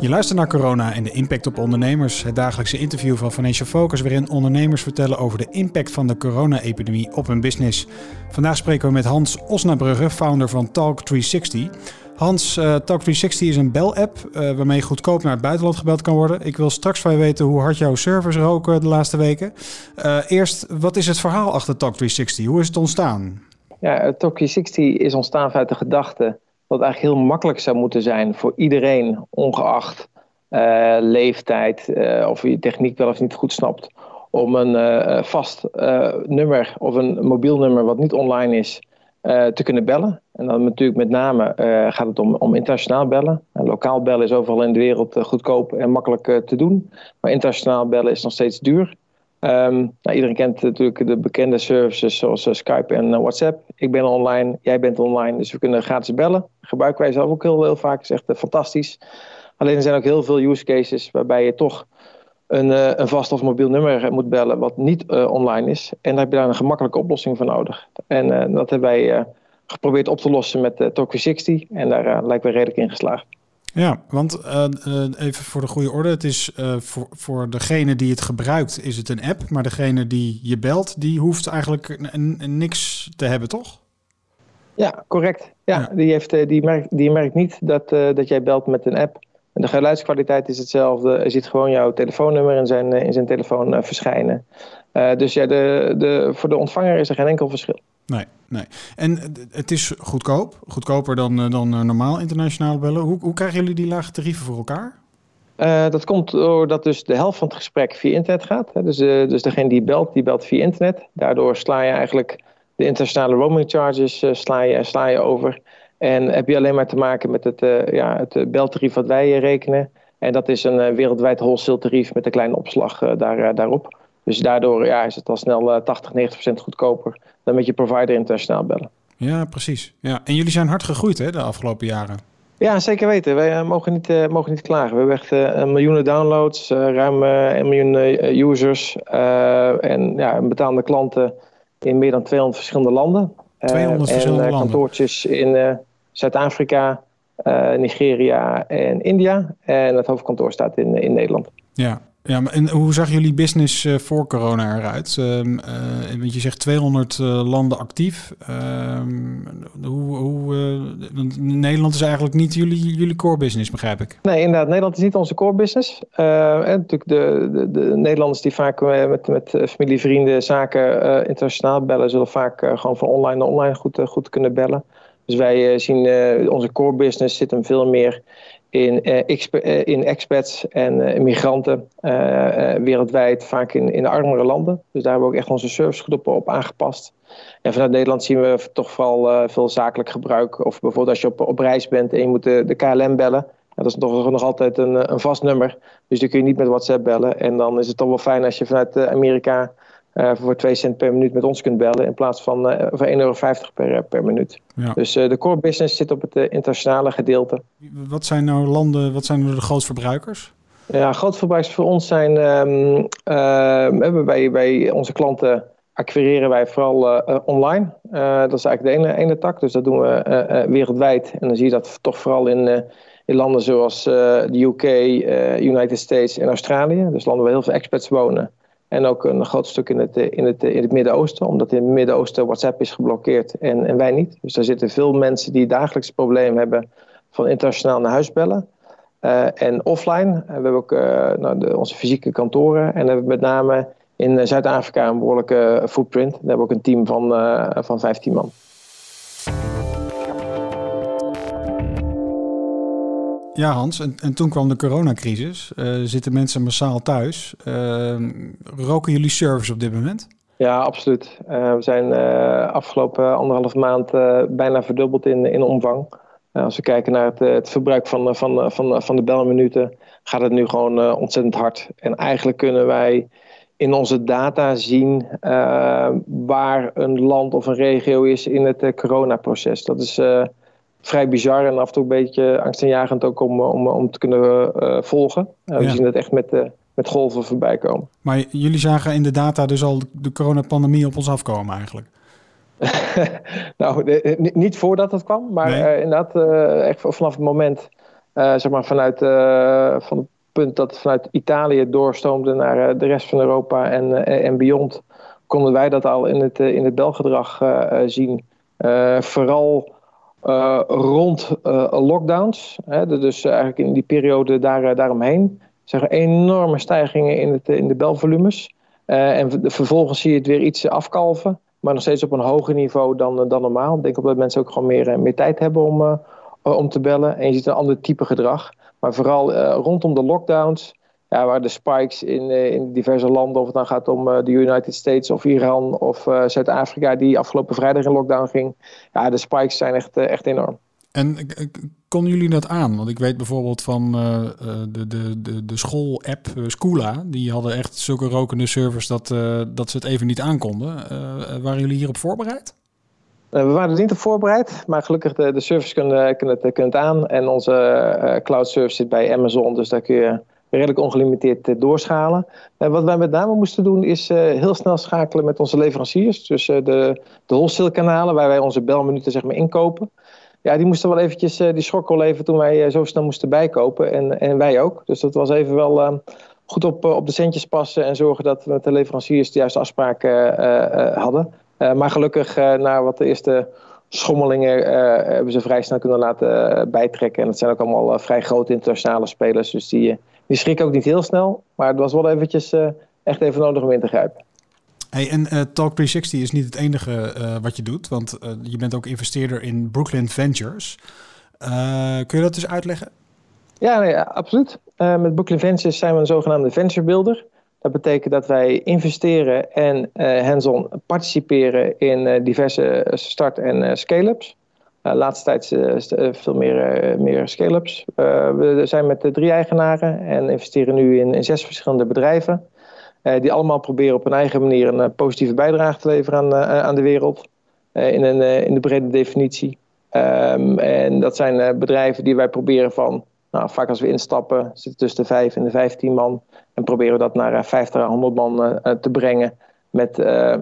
Je luistert naar Corona en de impact op ondernemers. Het dagelijkse interview van Financial Focus, waarin ondernemers vertellen over de impact van de corona-epidemie op hun business. Vandaag spreken we met Hans Osnabrugge, founder van Talk360. Hans, uh, Talk360 is een bel-app uh, waarmee goedkoop naar het buitenland gebeld kan worden. Ik wil straks van je weten hoe hard jouw servers roken de laatste weken. Eerst, wat is het verhaal achter Talk360? Hoe is het ontstaan? Ja, Talk360 is ontstaan vanuit de gedachte dat het eigenlijk heel makkelijk zou moeten zijn voor iedereen, ongeacht uh, leeftijd uh, of je techniek wel of niet goed snapt, om een uh, vast nummer of een mobiel nummer wat niet online is te kunnen bellen. En dan natuurlijk met name gaat het om, om internationaal bellen. lokaal bellen is overal in de wereld goedkoop en makkelijk te doen, maar internationaal bellen is nog steeds duur. Um, nou, iedereen kent natuurlijk de bekende services zoals uh, Skype en uh, WhatsApp. Ik ben online, jij bent online, dus we kunnen gratis bellen. Gebruiken wij zelf ook heel, heel vaak, is echt uh, fantastisch. Alleen er zijn ook heel veel use cases waarbij je toch een, een vast of mobiel nummer moet bellen wat niet online is. En daar heb je daar een gemakkelijke oplossing voor nodig. En dat hebben wij geprobeerd op te lossen met uh, Talk360 en daar lijken we redelijk in geslaagd. Ja, want uh, even voor de goede orde. Het is uh, voor, voor degene die het gebruikt, is het een app. Maar degene die je belt, die hoeft eigenlijk niks te hebben, toch? Ja, correct. Ja, ja. Die, heeft, die, merkt, die merkt niet dat, dat jij belt met een app. De geluidskwaliteit is hetzelfde. Je ziet gewoon jouw telefoonnummer in zijn, in zijn telefoon verschijnen. dus ja, de, de, voor de ontvanger is er geen enkel verschil. Nee, nee. En het is goedkoop, goedkoper dan, dan normaal internationaal bellen. Hoe, hoe krijgen jullie die lage tarieven voor elkaar? Uh, dat komt doordat dus de helft van het gesprek via internet gaat. Dus, dus degene die belt, die belt via internet. Daardoor sla je eigenlijk de internationale roaming charges uh, sla, je, sla je over. En heb je alleen maar te maken met het, ja, het beltarief wat wij rekenen. En dat is een wereldwijd wholesale tarief met een kleine opslag daar, daarop. Dus daardoor ja, is het al snel 80, 90 procent goedkoper dan met je provider internationaal bellen. Ja, precies. Ja. En jullie zijn hard gegroeid hè, de afgelopen jaren. Ja, zeker weten. Wij uh, mogen, niet, uh, mogen niet klagen. We hebben echt uh, miljoenen downloads, ruim een miljoen users en ja, betaalde klanten in meer dan 200 verschillende landen. 200 verschillende en, landen? kantoortjes in Zuid-Afrika, Nigeria en India. En het hoofdkantoor staat in, in Nederland. Ja, ja, maar en hoe zag jullie business uh, voor corona eruit? Uh, uh, want je zegt 200 landen actief. Ehm, hoe, hoe Nederland is eigenlijk niet jullie, jullie core business, begrijp ik? Nee, inderdaad. Nederland is niet onze core business. natuurlijk de, de, de, Nederlanders die vaak met, met familie, vrienden, zaken internationaal bellen... zullen vaak gewoon van online naar online goed, goed kunnen bellen. Dus wij zien onze core business zit hem veel meer in, uh, in expats en uh, migranten wereldwijd, vaak in, in armere landen. Dus daar hebben we ook echt onze servicegroepen op aangepast. En vanuit Nederland zien we toch vooral veel zakelijk gebruik. Of bijvoorbeeld als je op, op reis bent en je moet de, de KLM bellen. dat is nog, nog altijd een, een vast nummer. Dus dan kun je niet met WhatsApp bellen. En dan is het toch wel fijn als je vanuit Amerika voor 2 cent per minuut met ons kunt bellen in plaats van uh, voor 1,50 euro per, per minuut. Ja. Dus de core business zit op het internationale gedeelte. Wat zijn nou landen, wat zijn nou de grootste verbruikers? Ja, grootverbruikers voor ons zijn, um, uh, bij, bij onze klanten acquireren wij vooral uh, online. Uh, dat is eigenlijk de ene, ene tak, dus dat doen we wereldwijd. En dan zie je dat toch vooral in, in landen zoals de UK, United States en Australië. Dus landen waar heel veel expats wonen. En ook een groot stuk in het, in het, in het Midden-Oosten, omdat in het Midden-Oosten WhatsApp is geblokkeerd en, en wij niet. Dus daar zitten veel mensen die dagelijks het probleem hebben van internationaal naar huis bellen. Uh, en offline, we hebben ook nou, de, onze fysieke kantoren en hebben we met name in Zuid-Afrika een behoorlijke footprint. Daar hebben we ook een team van, van 15 man. Ja, Hans, en, en, toen kwam de coronacrisis. Uh, zitten mensen massaal thuis. Uh, roken jullie service op dit moment? Ja, absoluut. Uh, we zijn afgelopen anderhalf maand bijna verdubbeld in, in omvang. als we kijken naar het, het verbruik van, van, van, van de belminuten, gaat het nu gewoon ontzettend hard. En eigenlijk kunnen wij in onze data zien waar een land of een regio is in het coronaproces. Dat is vrij bizar en af en toe een beetje angstaanjagend ook om, om, om te kunnen uh, volgen. Uh, we zien het echt met, uh, met golven voorbij komen. Maar jullie zagen in de data dus al de coronapandemie op ons afkomen eigenlijk? nou, de, niet voordat het kwam, maar nee. inderdaad echt vanaf het moment zeg maar vanuit van het punt dat het vanuit Italië doorstoomde naar de rest van Europa en, en beyond, konden wij dat al in het, in het belgedrag zien. vooral rond lockdowns, hè, dus eigenlijk in die periode daar, daaromheen, er enorme stijgingen in, het, in de belvolumes. en vervolgens zie je het weer iets afkalven. Maar nog steeds op een hoger niveau dan, eh, dan normaal. Ik denk dat mensen ook gewoon meer, eh, meer tijd hebben om, om te bellen. En je ziet een ander type gedrag. Maar vooral rondom de lockdowns, ja, waar de spikes in, in diverse landen, of het dan gaat om de United States of Iran of Zuid-Afrika, die afgelopen vrijdag in lockdown ging. Ja, de spikes zijn echt, echt enorm. En konden jullie dat aan? Want ik weet bijvoorbeeld van uh, de, de, de, de school-app uh, Schoola. Die hadden echt zulke rokende servers dat, uh, dat ze het even niet aankonden. waren jullie hierop voorbereid? we waren er niet op voorbereid, maar gelukkig de, de servers kunnen, kunnen, het, kunnen het aan. En onze cloud service zit bij Amazon, dus daar kun je redelijk ongelimiteerd doorschalen. wat wij met name moesten doen is heel snel schakelen met onze leveranciers. Dus de, de wholesale kanalen waar wij onze belminuten zeg maar, inkopen ja, die moesten wel eventjes, die schrokken wel even toen wij zo snel moesten bijkopen. En, en wij ook. Dus dat was even wel uh, goed op, op de centjes passen en zorgen dat we met de leveranciers de juiste afspraken hadden. maar gelukkig, na wat de eerste schommelingen, hebben ze vrij snel kunnen laten bijtrekken. En dat zijn ook allemaal vrij grote internationale spelers. Dus die, die schrikken ook niet heel snel. Maar het was wel eventjes echt even nodig om in te grijpen. Hey, en uh, Talk 360 is niet het enige uh, wat je doet, want je bent ook investeerder in Brooklyn Ventures. kun je dat dus uitleggen? Ja, nee, absoluut. met Brooklyn Ventures zijn we een zogenaamde venture builder. Dat betekent dat wij investeren en hands-on participeren in diverse start- en scale-ups. Laatste tijd veel meer, meer scale-ups. we zijn met drie eigenaren en investeren nu in, zes verschillende bedrijven. Eh, die allemaal proberen op hun eigen manier een eh, positieve bijdrage te leveren aan, eh, aan de wereld. in, een, in de brede definitie. Um, en dat zijn bedrijven die wij proberen van, nou, vaak als we instappen, zitten tussen de 5 en de 15 man. En proberen we dat naar 50 à 100 man te brengen. Met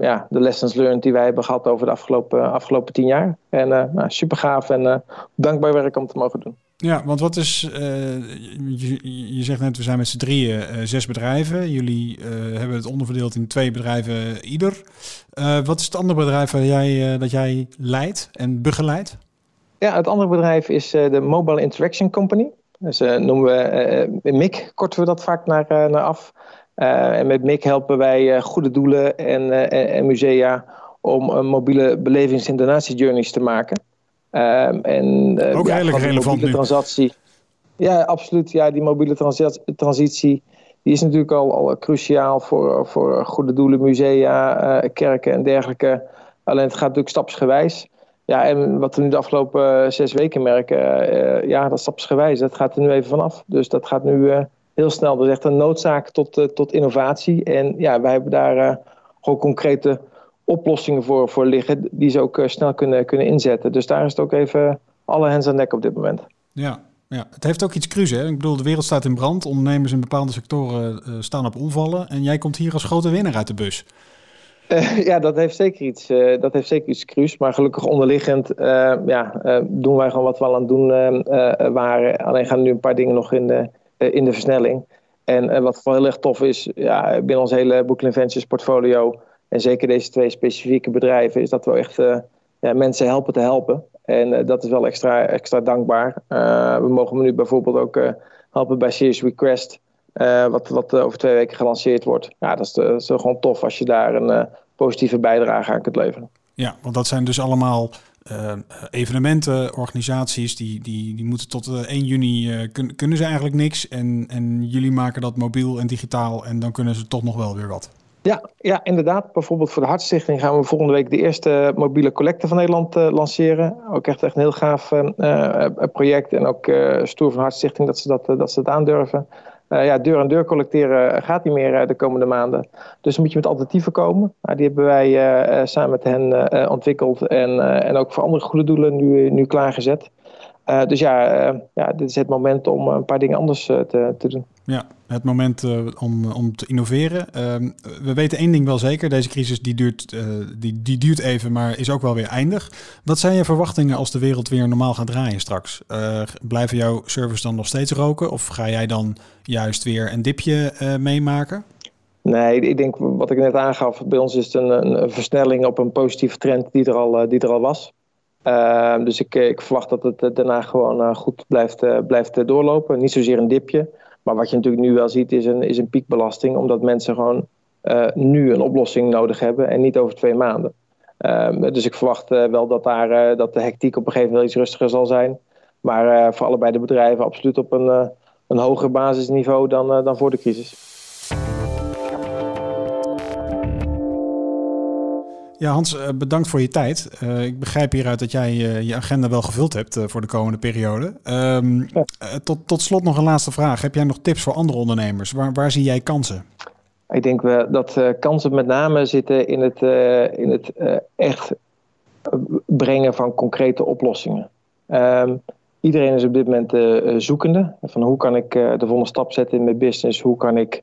ja, de lessons learned die wij hebben gehad over de afgelopen, afgelopen 10 jaar. En nou, super gaaf en dankbaar werk om te mogen doen. Ja, want wat is, je, je, zegt net, we zijn met z'n drieën, zes bedrijven. Jullie hebben het onderverdeeld in twee bedrijven ieder. wat is het andere bedrijf waar jij, dat jij leidt en begeleidt? Ja, het andere bedrijf is de Mobile Interaction Company. Dus noemen we MIC, korten we dat vaak naar, naar af. En met MIC helpen wij goede doelen en, en, en musea om mobiele belevings- en donatiejourneys te maken. Um, en, Ook ja, redelijk relevant nu. Transitie. Ja, absoluut. Ja, die mobiele transitie die is natuurlijk al, al cruciaal voor, voor goede doelen, musea, uh, kerken en dergelijke. Alleen het gaat natuurlijk stapsgewijs. Ja, en wat we nu de afgelopen zes weken merken, uh, ja, dat stapsgewijs, dat gaat er nu even vanaf. Dus dat gaat nu heel snel. Dat is echt een noodzaak tot, tot innovatie. En ja, wij hebben daar gewoon concrete oplossingen voor, voor liggen die ze ook eh, snel kunnen, kunnen inzetten. Dus daar is het ook even alle hens aan dek op dit moment. Ja, ja, het heeft ook iets cruis. Hè? Ik bedoel, de wereld staat in brand. Ondernemers in bepaalde sectoren uh, staan op omvallen. En jij komt hier als grote winnaar uit de bus. Uh, ja, dat heeft zeker iets, uh, dat heeft zeker iets cruis. Maar gelukkig onderliggend ja, doen wij gewoon wat we al aan het doen waren. Alleen gaan nu een paar dingen nog in de, in de versnelling. En wat wel heel erg tof is, ja, binnen ons hele Brooklyn Ventures portfolio en zeker deze twee specifieke bedrijven is dat we echt uh, ja, mensen helpen te helpen. En dat is wel extra, extra dankbaar. We mogen nu bijvoorbeeld ook helpen bij Serious Request. wat, wat over twee weken gelanceerd wordt. Ja, dat is, dat is gewoon tof als je daar een positieve bijdrage aan kunt leveren. Ja, want dat zijn dus allemaal uh, evenementen, organisaties, die, die, die moeten tot uh, 1 juni uh, kun, kunnen ze eigenlijk niks. En, en jullie maken dat mobiel en digitaal en dan kunnen ze toch nog wel weer wat. Ja, ja, inderdaad. Bijvoorbeeld voor de Hartstichting gaan we volgende week de eerste mobiele collecte van Nederland lanceren. Ook echt, echt een heel gaaf project. En ook stoer van Hartstichting dat ze dat, dat, ze dat aandurven. Ja, deur aan deur collecteren gaat niet meer de komende maanden. Dus moet je met alternatieven komen. Nou, die hebben wij samen met hen ontwikkeld. En, en ook voor andere goede doelen nu, nu klaargezet. dus ja, ja, dit is het moment om een paar dingen anders te, te doen. Ja, het moment uh, om, om te innoveren. Uh, we weten één ding wel zeker. Deze crisis die duurt, uh, die, die duurt even, maar is ook wel weer eindig. Wat zijn je verwachtingen als de wereld weer normaal gaat draaien straks? Uh, blijven jouw servers dan nog steeds roken? Of ga jij dan juist weer een dipje meemaken? Nee, ik denk wat ik net aangaf. Bij ons is het een, een versnelling op een positieve trend die er al, die er al was. Ehm, dus ik, ik verwacht dat het daarna gewoon goed blijft, blijft doorlopen. Niet zozeer een dipje. Maar wat je natuurlijk nu wel ziet is een, is een piekbelasting, omdat mensen gewoon uh, nu een oplossing nodig hebben en niet over twee maanden. Uh, dus ik verwacht uh, wel dat, daar, uh, dat de hectiek op een gegeven moment iets rustiger zal zijn. Maar voor allebei de bedrijven absoluut op een, een hoger basisniveau dan, dan voor de crisis. Ja, Hans, eh, bedankt voor je tijd. Uh, ik begrijp hieruit dat jij uh, je agenda wel gevuld hebt uh, voor de komende periode. Um, ja. tot, tot slot nog een laatste vraag. Heb jij nog tips voor andere ondernemers? Waar, waar zie jij kansen? Ik denk wel dat kansen met name zitten in het, in het echt brengen van concrete oplossingen. Um, iedereen is op dit moment zoekende. Van hoe kan ik de volgende stap zetten in mijn business? Hoe kan ik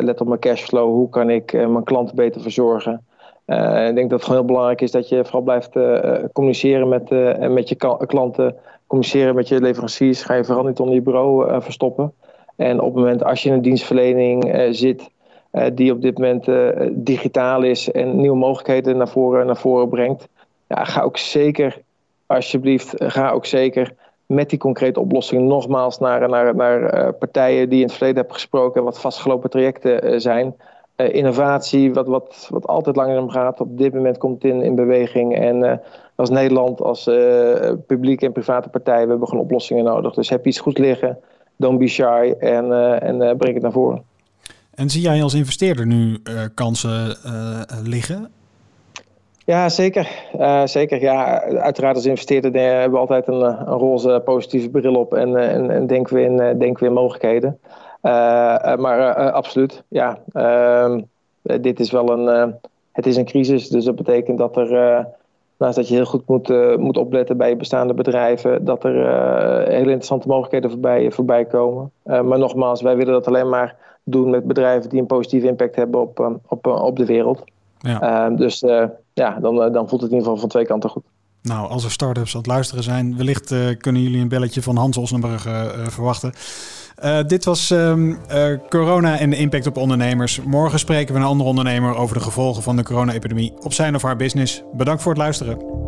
let op mijn cashflow? Hoe kan ik mijn klanten beter verzorgen? Uh, ik denk dat het gewoon heel belangrijk is dat je vooral blijft uh, communiceren met, met je klanten, communiceren met je leveranciers. Ga je vooral niet onder je bureau verstoppen. En op het moment als je in een dienstverlening zit die op dit moment digitaal is en nieuwe mogelijkheden naar voren, naar voren brengt, ja, ga ook zeker, alsjeblieft, ga ook zeker met die concrete oplossingen nogmaals naar, naar, naar partijen die in het verleden hebben gesproken en wat vastgelopen trajecten zijn. Uh, innovatie, wat, wat, wat altijd langzaam gaat. Op dit moment komt het in, in beweging. En uh, als Nederland, als uh, publieke en private partijen, we hebben gewoon oplossingen nodig. Dus heb iets goed liggen, don't be shy en, en breng het naar voren. En zie jij als investeerder nu kansen liggen? Ja, zeker. zeker. Ja, uiteraard als investeerder hebben we altijd een, een roze positieve bril op en, en, en denken, we in, denken we in mogelijkheden. Eh, eh, maar eh, absoluut, ja. Ehm, dit is wel een, het is een crisis, dus dat betekent dat er naast dat je heel goed moet, uh, moet opletten bij je bestaande bedrijven, dat er uh, hele interessante mogelijkheden voorbij, voorbij komen. Uh, maar nogmaals, wij willen dat alleen maar doen met bedrijven die een positieve impact hebben op, op, op de wereld. Ja. Ehm, dus ja, dan, dan voelt het in ieder geval van twee kanten goed. Nou, als er start-ups aan het luisteren zijn, wellicht kunnen jullie een belletje van Hans Osnabrug verwachten. Uh, dit was um, uh, corona en de impact op ondernemers. Morgen spreken we een andere ondernemer over de gevolgen van de corona-epidemie op zijn of haar business. Bedankt voor het luisteren.